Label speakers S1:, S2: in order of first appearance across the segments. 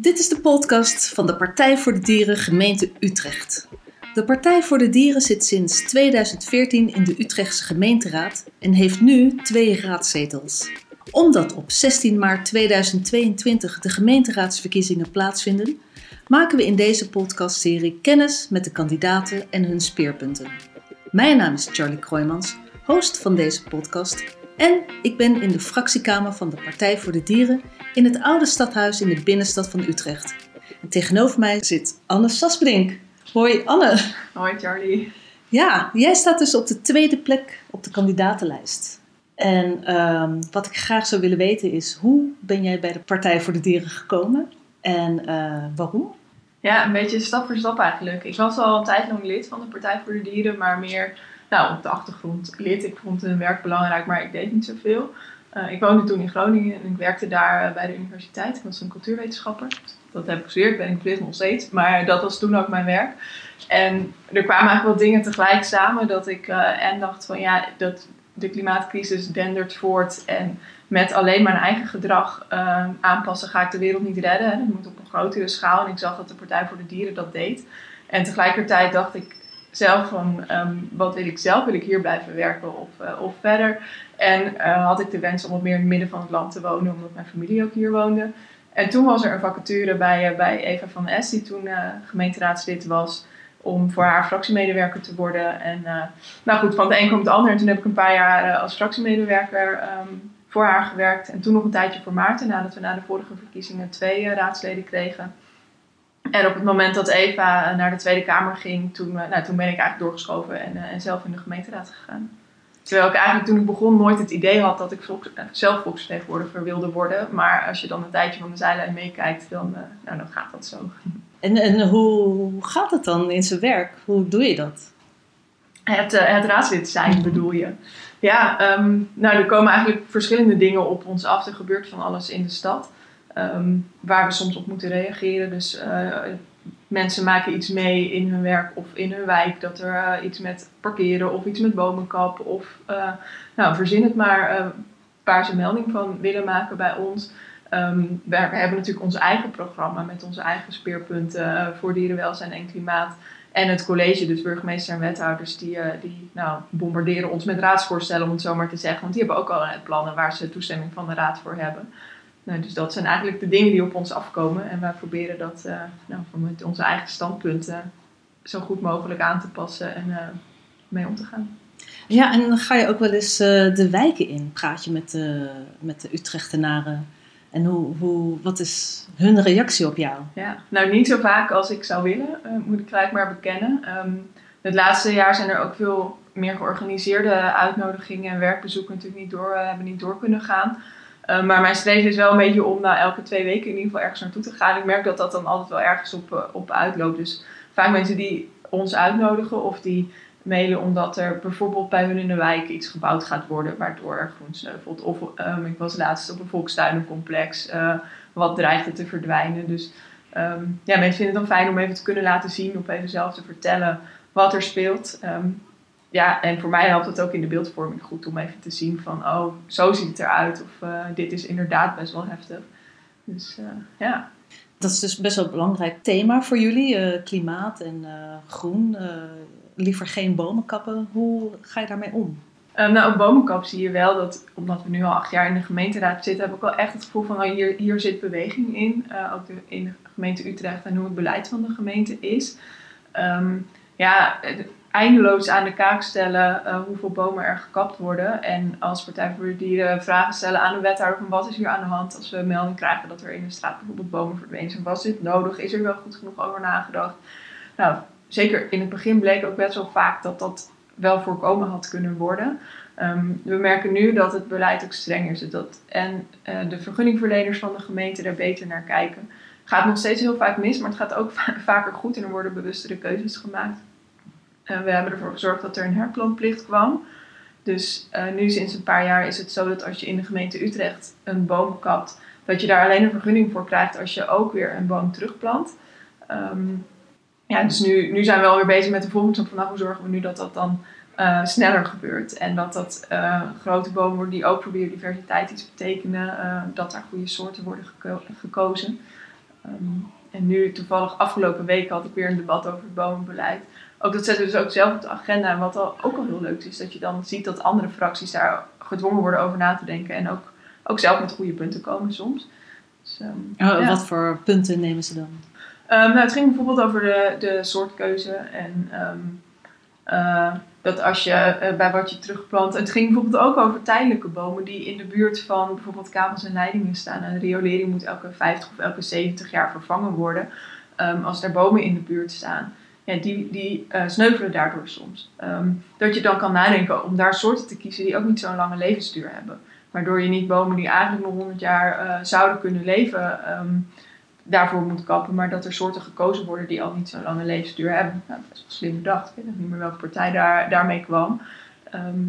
S1: Dit is de podcast van de Partij voor de Dieren gemeente Utrecht. De Partij voor de Dieren zit sinds 2014 in de Utrechtse gemeenteraad en heeft nu twee raadzetels. Omdat op 16 maart 2022 de gemeenteraadsverkiezingen plaatsvinden, maken we in deze podcastserie kennis met de kandidaten en hun speerpunten. Mijn naam is Charlie Kroijmans, host van deze podcast en ik ben in de fractiekamer van de Partij voor de Dieren in het oude stadhuis in de binnenstad van Utrecht. En tegenover mij zit Anne Sasbrink. Hoi Anne.
S2: Hoi Charlie.
S1: Ja, jij staat dus op de tweede plek op de kandidatenlijst. En ehm, wat ik graag zou willen weten is, hoe ben jij bij de Partij voor de Dieren gekomen en uh, waarom?
S2: Ja, een beetje stap voor stap eigenlijk. Ik was al een tijd lang lid van de Partij voor de Dieren, maar meer nou, op de achtergrond lid. Ik vond hun werk belangrijk, maar ik deed niet zoveel. Uh, ik woonde toen in Groningen en ik werkte daar uh, bij de universiteit. Ik was een cultuurwetenschapper. Dat heb ik gestudeerd, ben ik verplicht nog steeds. Maar dat was toen ook mijn werk. En er kwamen eigenlijk wel dingen tegelijk samen dat ik uh, en dacht van ja, dat de klimaatcrisis dendert voort. En met alleen mijn eigen gedrag aanpassen ga ik de wereld niet redden. Dat moet op een grotere schaal. En ik zag dat de Partij voor de Dieren dat deed. En tegelijkertijd dacht ik, zelf van um, wat wil ik zelf? Wil ik hier blijven werken of, uh, of verder? En uh, had ik de wens om wat meer in het midden van het land te wonen, omdat mijn familie ook hier woonde. En toen was er een vacature bij, uh, bij Eva van S, die toen gemeenteraadslid was, om voor haar fractiemedewerker te worden. En nou goed, van het een komt het ander. En toen heb ik een paar jaar als fractiemedewerker um, voor haar gewerkt. En toen nog een tijdje voor Maarten, nadat we na de vorige verkiezingen twee raadsleden kregen. En op het moment dat Eva naar de Tweede Kamer ging, toen, nou, toen ben ik eigenlijk doorgeschoven en, en zelf in de gemeenteraad gegaan. Terwijl ik eigenlijk toen ik begon nooit het idee had dat ik volks, zelf volksvertegenwoordiger wilde worden. Maar als je dan een tijdje van de zijlijn meekijkt, dan, nou, dan gaat dat zo.
S1: En, en hoe gaat het dan in zijn werk? Hoe doe je dat?
S2: Het, het raadslid zijn bedoel je? Ja, um, nou er komen eigenlijk verschillende dingen op ons af. Er gebeurt van alles in de stad. Um, waar we soms op moeten reageren. Dus uh, mensen maken iets mee in hun werk of in hun wijk. Dat er uh, iets met parkeren of iets met bomenkap of uh, nou, verzin het maar waar ze melding van willen maken bij ons. Um, we hebben natuurlijk ons eigen programma met onze eigen speerpunten voor dierenwelzijn en klimaat. En het college, dus burgemeester en wethouders, die, die nou, bombarderen ons met raadsvoorstellen, om het zo maar te zeggen. Want die hebben ook al plannen waar ze toestemming van de raad voor hebben. Nou, dus dat zijn eigenlijk de dingen die op ons afkomen. En wij proberen dat uh, nou, met onze eigen standpunten zo goed mogelijk aan te passen en uh, mee om te gaan.
S1: Ja, en dan ga je ook wel eens uh, de wijken in. Praat je met de, met de Utrechtenaren. En hoe, hoe, wat is hun reactie op jou?
S2: Ja, nou niet zo vaak als ik zou willen, moet ik gelijk maar bekennen. Um, het laatste jaar zijn er ook veel meer georganiseerde uitnodigingen en werkbezoeken natuurlijk niet door, hebben niet door kunnen gaan. Uh, maar mijn streven is wel een beetje om na elke twee weken in ieder geval ergens naartoe te gaan. Ik merk dat dat dan altijd wel ergens op, uh, op uitloopt. Dus vaak mensen die ons uitnodigen of die mailen omdat er bijvoorbeeld bij hun in de wijk iets gebouwd gaat worden waardoor er groen sneuvelt. Of um, ik was laatst op een volkstuinencomplex uh, wat dreigde te verdwijnen. Dus um, ja, mensen vinden het dan fijn om even te kunnen laten zien of even zelf te vertellen wat er speelt. Um, ja, en voor mij helpt het ook in de beeldvorming goed om even te zien van, oh, zo ziet het eruit. Of uh, dit is inderdaad best wel heftig. Dus uh, ja.
S1: Dat is dus best wel een belangrijk thema voor jullie, uh, klimaat en groen. liever geen bomen kappen. Hoe ga je daarmee om?
S2: Um, nou, op bomenkap zie je wel dat, omdat we nu al acht jaar in de gemeenteraad zitten, heb ik wel echt het gevoel van, oh, hier, hier zit beweging in. ook de, in de gemeente Utrecht en hoe het beleid van de gemeente is. Um, ja, eindeloos aan de kaak stellen uh, hoeveel bomen er gekapt worden. En als Partij voor de Dieren vragen stellen aan de wethouder van wat is hier aan de hand als we melding krijgen dat er in de straat bijvoorbeeld bomen verdwenen zijn. Was dit nodig? Is er wel goed genoeg over nagedacht? Nou, zeker in het begin bleek ook best wel vaak dat dat wel voorkomen had kunnen worden. Um, we merken nu dat het beleid ook strenger is. Dat, en uh, de vergunningverleners van de gemeente daar beter naar kijken. Gaat nog steeds heel vaak mis, maar het gaat ook vaker goed en er worden bewustere keuzes gemaakt. Uh, we hebben ervoor gezorgd dat er een herplanplicht kwam. Dus uh, nu sinds een paar jaar is het zo dat als je in de gemeente Utrecht een boom kapt, dat je daar alleen een vergunning voor krijgt als je ook weer een boom terugplant. Um, ja, dus nu, nu zijn we alweer bezig met de volgende stap van nou, hoe zorgen we nu dat dat dan uh, sneller gebeurt. En dat dat grote bomen worden die ook voor biodiversiteit iets betekenen, dat daar goede soorten worden geko gekozen. Ehm, en nu toevallig afgelopen week had ik weer een debat over het bomenbeleid. Ook dat zetten we dus ook zelf op de agenda. En wat al, ook al heel leuk is, dat je dan ziet dat andere fracties daar gedwongen worden over na te denken. En ook, ook zelf met goede punten komen soms. Dus,
S1: ehm, oh, Wat voor punten nemen ze dan?
S2: Um, nou, het ging bijvoorbeeld over de, de soortkeuze en uh, dat als je uh, bij wat je terugplant. Het ging bijvoorbeeld ook over tijdelijke bomen die in de buurt van bijvoorbeeld kabels en leidingen staan. En de riolering moet elke 50 of elke 70 jaar vervangen worden als er bomen in de buurt staan. Ja, die die uh, sneuvelen daardoor soms. Um, dat je dan kan nadenken om daar soorten te kiezen die ook niet zo'n lange levensduur hebben. Waardoor je niet bomen die eigenlijk nog 100 jaar zouden kunnen leven daarvoor moet kappen, maar dat er soorten gekozen worden die al niet zo'n lange levensduur hebben. Nou, is wel slim bedacht. Ik weet nog niet meer welke partij daar, daarmee kwam. Ehm,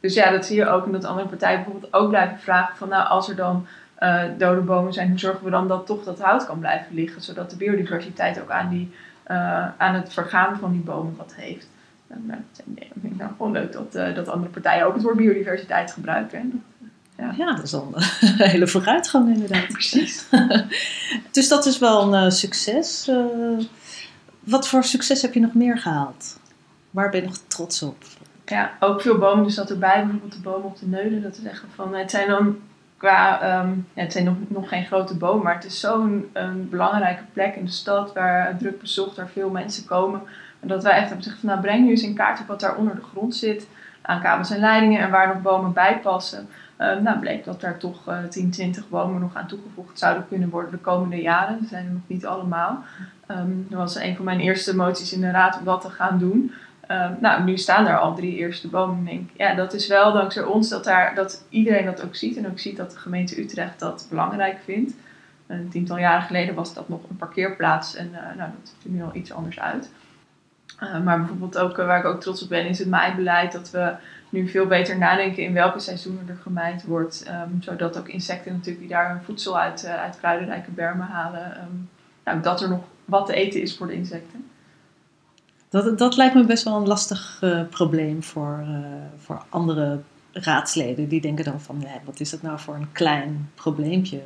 S2: dus ja, dat zie je ook. En dat andere partijen bijvoorbeeld ook blijven vragen van nou, als er dan uh, dode bomen zijn, hoe zorgen we dan dat toch dat hout kan blijven liggen, zodat de biodiversiteit ook aan, die, uh, aan het vergaan van die bomen wat heeft. Nou, nou, ik vind nou gewoon leuk dat, uh, dat andere partijen ook het woord biodiversiteit gebruiken.
S1: Ja. ja, dat is al een hele vooruitgang inderdaad.
S2: Precies.
S1: dus dat is wel een succes. Wat voor succes heb je nog meer gehaald? Waar ben je nog trots op?
S2: Ja, ook veel bomen. Dus dat erbij, bijvoorbeeld de bomen op de neulen. Dat we zeggen van, het zijn dan um, ja, het zijn nog, nog geen grote bomen, maar het is zo'n belangrijke plek in de stad waar druk bezocht, waar veel mensen komen. En dat wij echt hebben gezegd van, nou breng nu eens in kaart op wat daar onder de grond zit aan kabels en leidingen en waar nog bomen bij passen. Uh, nou, bleek dat er toch uh, 10, 20 bomen nog aan toegevoegd zouden kunnen worden de komende jaren. Dat zijn er nog niet allemaal. Dat was een van mijn eerste moties in de raad om dat te gaan doen. Um, nou, nu staan er al drie eerste bomen. Denk, ja, dat is wel dankzij ons dat, daar, dat iedereen dat ook ziet. En ook ziet dat de gemeente Utrecht dat belangrijk vindt. Een tiental jaren geleden was dat nog een parkeerplaats. En uh, nou, dat ziet er nu al iets anders uit. Uh, maar bijvoorbeeld ook, waar ik ook trots op ben, is het maaibeleid. Dat we nu veel beter nadenken in welke seizoenen er gemaaid wordt. Um, zodat ook insecten natuurlijk die daar hun voedsel uit, uit kruidenrijke bermen halen. Um, nou, dat er nog wat te eten is voor de insecten.
S1: Dat, dat lijkt me best wel een lastig uh, probleem voor, uh, voor andere raadsleden. Die denken dan van, nee, wat is dat nou voor een klein probleempje?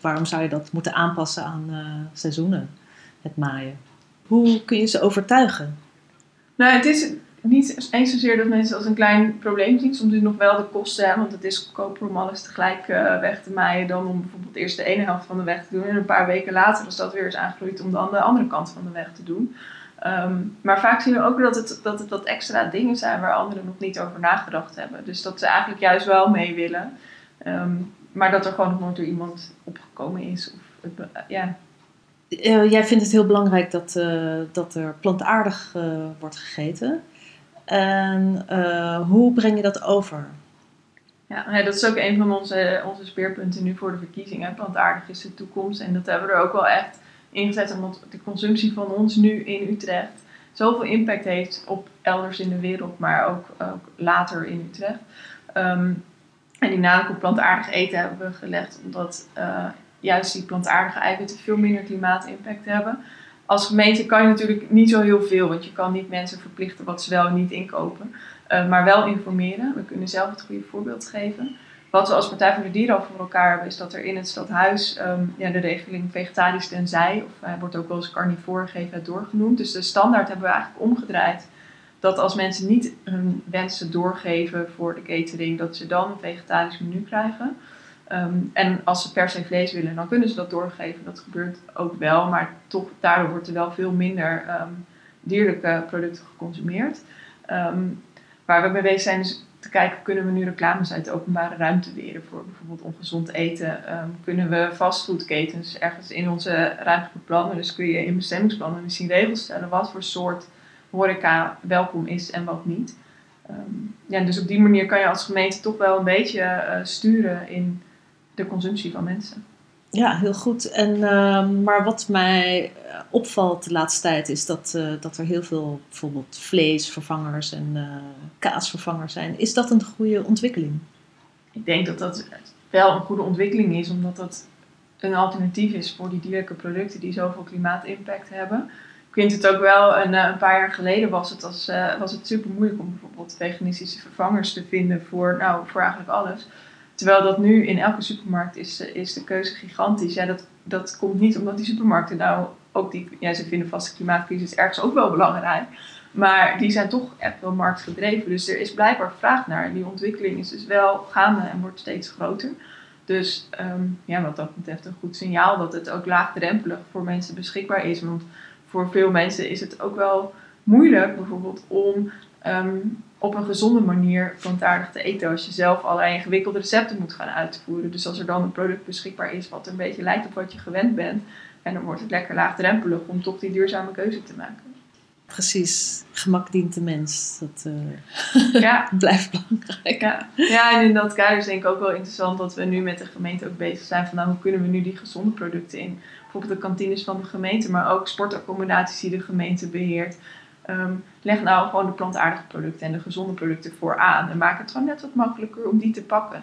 S1: Waarom zou je dat moeten aanpassen aan seizoenen, het maaien? Hoe kun je ze overtuigen?
S2: Nou, het is, niet eens zozeer dat mensen als een klein probleem zien. Soms is nog wel de kosten, want het is goedkoper om alles tegelijk weg te maaien dan om bijvoorbeeld eerst de ene helft van de weg te doen. En een paar weken later is dat weer eens aangegroeid om dan de andere kant van de weg te doen. Um, maar vaak zien we ook dat het, dat het wat extra dingen zijn waar anderen nog niet over nagedacht hebben. Dus dat ze eigenlijk juist wel mee willen. Um, maar dat er gewoon nog nooit door iemand opgekomen is. Of uh, ja.
S1: Uh, jij vindt het heel belangrijk dat, dat er plantaardig wordt gegeten. En hoe breng je dat over?
S2: Ja, dat is ook een van onze, onze speerpunten nu voor de verkiezingen. Plantaardig is de toekomst. En dat hebben we er ook wel echt ingezet, omdat de consumptie van ons nu in Utrecht zoveel impact heeft op elders in de wereld, maar ook, ook later in Utrecht. Um, en die nadruk op plantaardig eten hebben we gelegd, omdat uh, juist die plantaardige eiwitten veel minder klimaatimpact hebben als gemeente kan je natuurlijk niet zo heel veel, want je kan niet mensen verplichten wat ze wel en niet inkopen. Uh, maar wel informeren. We kunnen zelf het goede voorbeeld geven. Wat we als Partij voor de Dieren al voor elkaar hebben, is dat er in het stadhuis um, ja, de regeling vegetarisch tenzij, of hij wordt ook wel eens carnivore gegeven doorgenoemd. Dus de standaard hebben we eigenlijk omgedraaid. Dat als mensen niet hun wensen doorgeven voor de catering, dat ze dan een vegetarisch menu krijgen. Um, en als ze per se vlees willen, dan kunnen ze dat doorgeven. Dat gebeurt ook wel, maar toch daardoor wordt er wel veel minder um, dierlijke producten geconsumeerd. Um, waar we mee bezig zijn is te kijken, kunnen we nu reclames uit de openbare ruimte weren voor bijvoorbeeld ongezond eten? kunnen we fastfoodketens ergens in onze ruimte beplannen? Dus kun je in bestemmingsplannen misschien regels stellen wat voor soort horeca welkom is en wat niet. ja, dus op die manier kan je als gemeente toch wel een beetje uh, sturen in de consumptie van mensen.
S1: Ja, heel goed. En, uh, maar wat mij opvalt de laatste tijd is dat, uh, dat er heel veel bijvoorbeeld vleesvervangers en uh, kaasvervangers zijn. Is dat een goede ontwikkeling?
S2: Ik denk dat dat wel een goede ontwikkeling is, omdat dat een alternatief is voor die dierlijke producten die zoveel klimaatimpact hebben. Ik vind het ook wel, een, een paar jaar geleden was het, als, was het super moeilijk om bijvoorbeeld veganistische vervangers te vinden voor, nou, voor eigenlijk alles. Terwijl dat nu in elke supermarkt is, is de keuze gigantisch. Ja, dat, dat komt niet omdat die supermarkten nou ook die, ja, ze vinden vast de klimaatcrisis ergens ook wel belangrijk. Maar die zijn toch echt wel marktgedreven. Dus er is blijkbaar vraag naar. Die ontwikkeling is dus wel gaande en wordt steeds groter. Dus ehm, ja, wat dat betreft een goed signaal dat het ook laagdrempelig voor mensen beschikbaar is. Want voor veel mensen is het ook wel moeilijk bijvoorbeeld om ehm, op een gezonde manier plantaardig te eten. Als je zelf allerlei ingewikkelde recepten moet gaan uitvoeren. Dus als er dan een product beschikbaar is wat een beetje lijkt op wat je gewend bent. En dan wordt het lekker laagdrempelig om toch die duurzame keuze te maken.
S1: Precies, gemak dient de mens. Dat uh, ja. blijft belangrijk.
S2: Ja. ja, en in dat kader is denk ik ook wel interessant dat we nu met de gemeente ook bezig zijn van nou, hoe kunnen we nu die gezonde producten in bijvoorbeeld de kantines van de gemeente, maar ook sportaccommodaties die de gemeente beheert. Um, leg nou gewoon de plantaardige producten en de gezonde producten vooraan en maak het gewoon net wat makkelijker om die te pakken.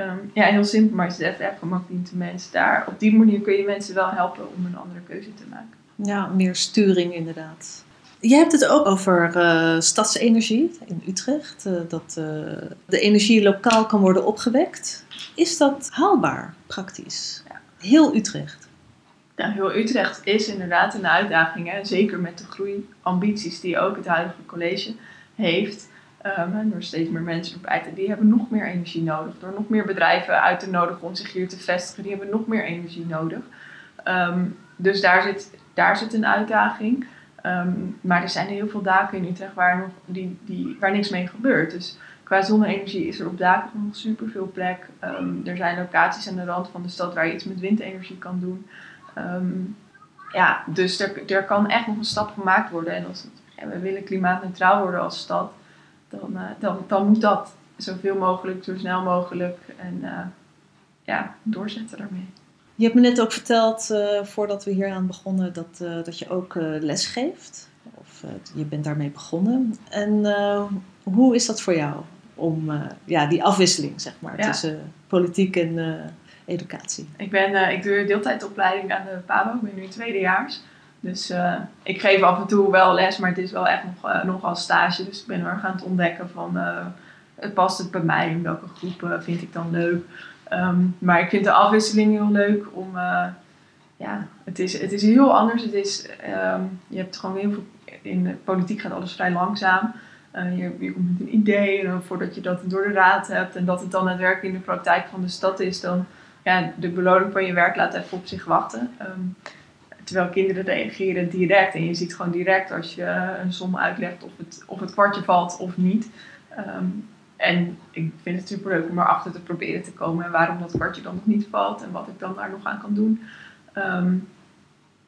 S2: Um, ja, heel simpel, maar je zegt echt gemak dient de mens daar. Op die manier kun je mensen wel helpen om een andere keuze te maken.
S1: Ja, meer sturing inderdaad. Jij hebt het ook over uh, stadsenergie in Utrecht. Uh, dat uh, de energie lokaal kan worden opgewekt. Is dat haalbaar, praktisch? Ja. Heel Utrecht.
S2: Ja, heel Utrecht is inderdaad een uitdaging. Hè? Zeker met de groeiambities die ook het huidige college heeft. Um, door steeds meer mensen erbij te die hebben nog meer energie nodig. Door nog meer bedrijven uit te nodigen om zich hier te vestigen, die hebben nog meer energie nodig. Um, dus daar zit, daar zit een uitdaging. Um, maar er zijn heel veel daken in Utrecht waar, nog die, die, waar niks mee gebeurt. Dus qua zonne-energie is er op daken nog super veel plek. Um, er zijn locaties aan de rand van de stad waar je iets met windenergie kan doen. Ja, dus er, er kan echt nog een stap gemaakt worden. En als we willen klimaatneutraal worden als stad, dan, uh, dan, dan moet dat zoveel mogelijk, zo snel mogelijk en uh, ja, doorzetten daarmee.
S1: Je hebt me net ook verteld, uh, voordat we hier aan begonnen, dat, dat je ook les geeft. Of je bent daarmee begonnen. En hoe is dat voor jou? Om ja, die afwisseling, zeg maar, ja. tussen politiek en educatie.
S2: Ik, ben, ik doe deeltijdopleiding aan de PABO. Ik ben nu tweedejaars. Dus ik geef af en toe wel les, maar het is wel echt nog, nog als stage. Dus ik ben erg aan het ontdekken van, het past het bij mij? In welke groep vind ik dan leuk? Um, maar ik vind de afwisseling heel leuk om. Uh, ja, het is, het is heel anders. Het is, um, je hebt gewoon heel veel. In de politiek gaat alles vrij langzaam. Uh, je, je, komt met een idee en voordat je dat door de raad hebt en dat het dan daadwerkelijk in de praktijk van de stad is, dan ja, de beloning van je werk laat even op zich wachten. Um, terwijl kinderen reageren direct en je ziet gewoon direct als je een som uitlegt of het, of het kwartje valt of niet. Um, en ik vind het super leuk om erachter te proberen te komen en waarom dat kwartje dan nog niet valt en wat ik dan daar nog aan kan doen. Um,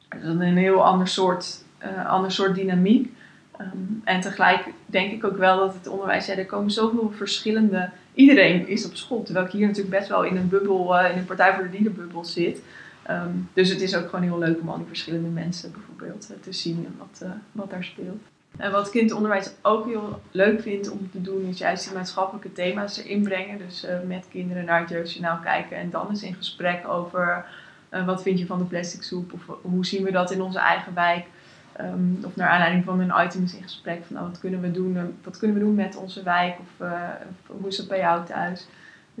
S2: dat is een heel ander soort, uh, ander soort dynamiek. Um, en tegelijk denk ik ook wel dat het onderwijs, ja, er komen zoveel verschillende. Iedereen is op school, terwijl ik hier natuurlijk best wel in een bubbel, uh, in een Partij voor de Dierenbubbel zit. Um, dus het is ook gewoon heel leuk om al die verschillende mensen bijvoorbeeld uh, te zien en wat, wat daar speelt. En wat kindonderwijs ook heel leuk vindt om te doen, is juist die maatschappelijke thema's erin brengen. Dus uh, met kinderen naar het jeugdjournaal kijken en dan eens in gesprek over wat vind je van de plastic soep of hoe zien we dat in onze eigen wijk. Um, of naar aanleiding van een item is in gesprek van nou, wat kunnen we doen, wat kunnen we doen met onze wijk of, hoe is dat bij jou thuis.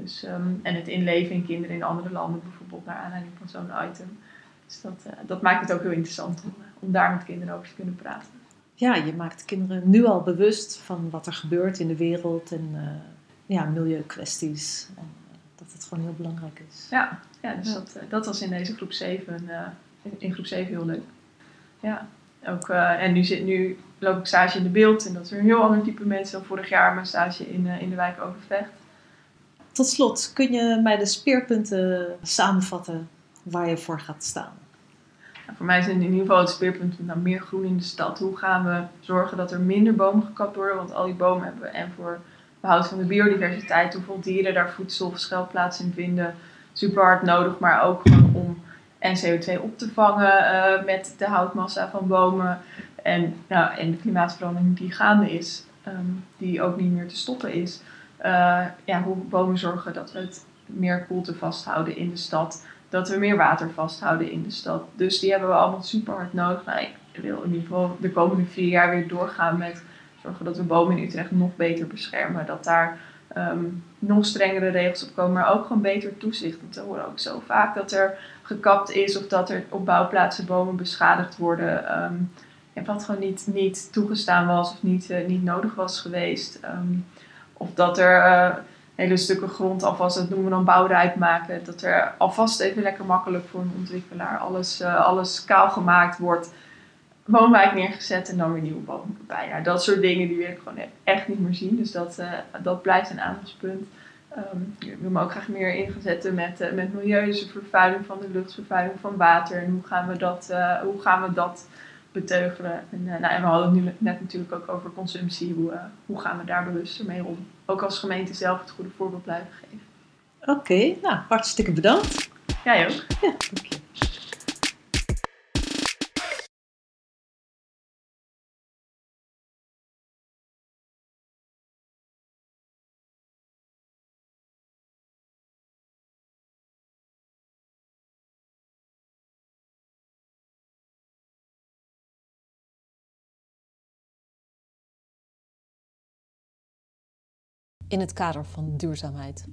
S2: Dus, um, en het inleven in kinderen in andere landen bijvoorbeeld naar aanleiding van zo'n item. Dus dat, dat maakt het ook heel interessant om, om daar met kinderen over te kunnen praten
S1: ja, je maakt kinderen nu al bewust van wat er gebeurt in de wereld en uh, ja, milieukwesties. En uh, dat het gewoon heel belangrijk is.
S2: Ja, ja dus Dat, dat was in deze groep 7, in groep 7 heel leuk. Ja, ook, en nu, zit, nu loop ik stage in de beeld en dat is een heel ander type mensen dan vorig jaar mijn stage in, in de wijk Overvecht.
S1: Tot slot, kun je mij de speerpunten samenvatten waar je voor gaat staan?
S2: voor mij zijn in ieder geval het speerpunt naar meer groen in de stad. Hoe gaan we zorgen dat er minder bomen gekapt worden? Want al die bomen hebben we en voor behoud van de biodiversiteit, hoeveel dieren daar voedsel of schuilplaats in vinden, super hard nodig. Maar ook om en CO2 op te vangen uh, met de houtmassa van bomen. En, nou, en de klimaatverandering die gaande is, um, die ook niet meer te stoppen is. Uh, ja, hoe bomen zorgen dat we het meer koelte vasthouden in de stad dat we meer water vasthouden in de stad. Dus die hebben we allemaal super hard nodig. Nou, ik wil in ieder geval de komende vier jaar weer doorgaan met zorgen dat we bomen in Utrecht nog beter beschermen. Dat daar ehm, nog strengere regels op komen, maar ook gewoon beter toezicht. Want we horen ook zo vaak dat er gekapt is of dat er op bouwplaatsen bomen beschadigd worden. Um, wat gewoon niet, niet toegestaan was of niet, uh, niet nodig was geweest. Um, of dat er uh, hele stukken grond alvast, dat noemen we dan bouwrijp maken, dat er alvast even lekker makkelijk voor een ontwikkelaar alles, uh, alles kaal gemaakt wordt woonwijk neergezet en dan weer nieuwe bomen bij. Ja, dat soort dingen die wil ik gewoon echt niet meer zien. Dus dat, uh, dat blijft een aandachtspunt. Um, ik wil me ook graag meer inzetten met, met milieu, vervuiling van de lucht, vervuiling van water. En hoe gaan we dat, hoe gaan we dat beteugelen? En, nou, en we hadden het nu net natuurlijk ook over consumptie. Hoe, hoe gaan we daar bewuster mee om? Ook als gemeente zelf het goede voorbeeld blijven geven.
S1: Oké, okay, nou hartstikke bedankt.
S2: Jij ook.
S1: Ja, dank
S3: in het kader van duurzaamheid.